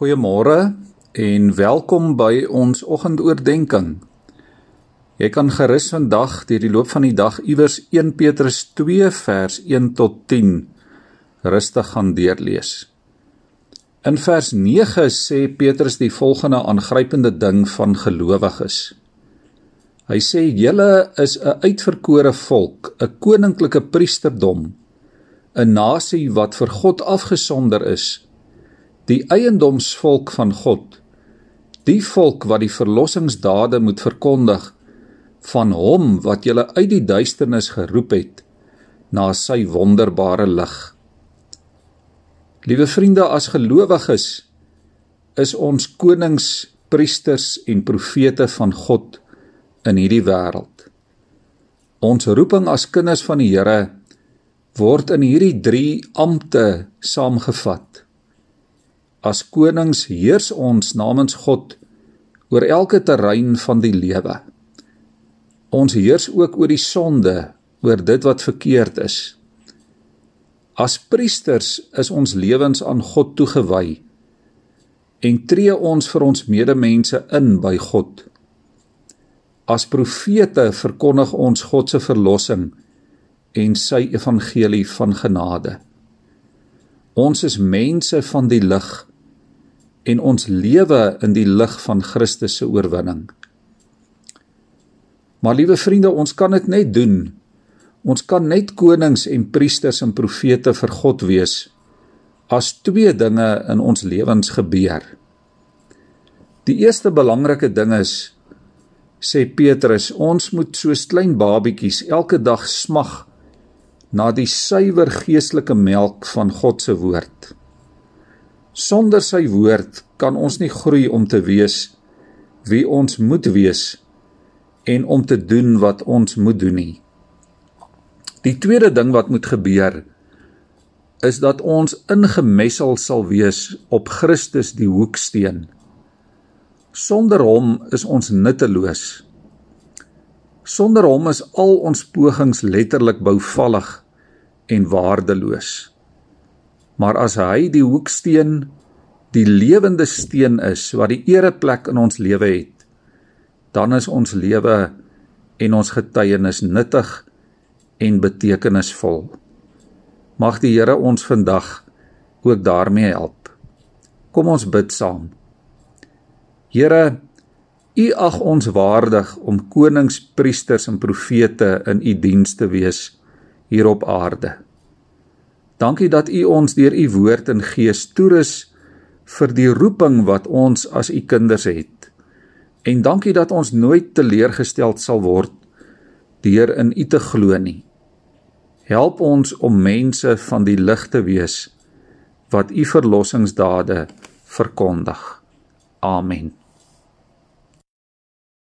Goeiemôre en welkom by ons oggendoordenkings. Jy kan gerus vandag deur die loop van die dag iewers 1 Petrus 2 vers 1 tot 10 rustig gaan deurlees. In vers 9 sê Petrus die volgende aangrypende ding van gelowiges. Hy sê julle is 'n uitverkore volk, 'n koninklike priesterdom, 'n nasie wat vir God afgesonder is die eiendomsvolk van God, die volk wat die verlossingsdade moet verkondig van hom wat julle uit die duisternis geroep het na sy wonderbare lig. Liewe vriende, as gelowiges is ons konings, priesters en profete van God in hierdie wêreld. Ons roeping as kinders van die Here word in hierdie 3 ampte saamgevat. As konings heers ons namens God oor elke terrein van die lewe. Ons heers ook oor die sonde, oor dit wat verkeerd is. As priesters is ons lewens aan God toegewy en tree ons vir ons medemense in by God. As profete verkondig ons God se verlossing en sy evangelie van genade. Ons is mense van die lig en ons lewe in die lig van Christus se oorwinning. Maar liewe vriende, ons kan dit net doen. Ons kan net konings en priesters en profete vir God wees as twee dinge in ons lewens gebeur. Die eerste belangrike ding is sê Petrus, ons moet soos klein babietjies elke dag smag na die suiwer geestelike melk van God se woord. Sonder sy woord kan ons nie groei om te wees wie ons moet wees en om te doen wat ons moet doen nie. Die tweede ding wat moet gebeur is dat ons ingemessel sal wees op Christus die hoeksteen. Sonder hom is ons nutteloos. Sonder hom is al ons pogings letterlik bouvallig en waardeloos. Maar as hy die hoeksteen, die lewende steen is wat die ereplek in ons lewe het, dan is ons lewe en ons getuienis nuttig en betekenisvol. Mag die Here ons vandag ook daarmee help. Kom ons bid saam. Here, U ag ons waardig om konings, priesters en profete in U diens te wees hier op aarde. Dankie dat U ons deur U woord en gees toerus vir die roeping wat ons as U kinders het. En dankie dat ons nooit teleurgesteld sal word deur in U te glo nie. Help ons om mense van die lig te wees wat U verlossingsdade verkondig. Amen.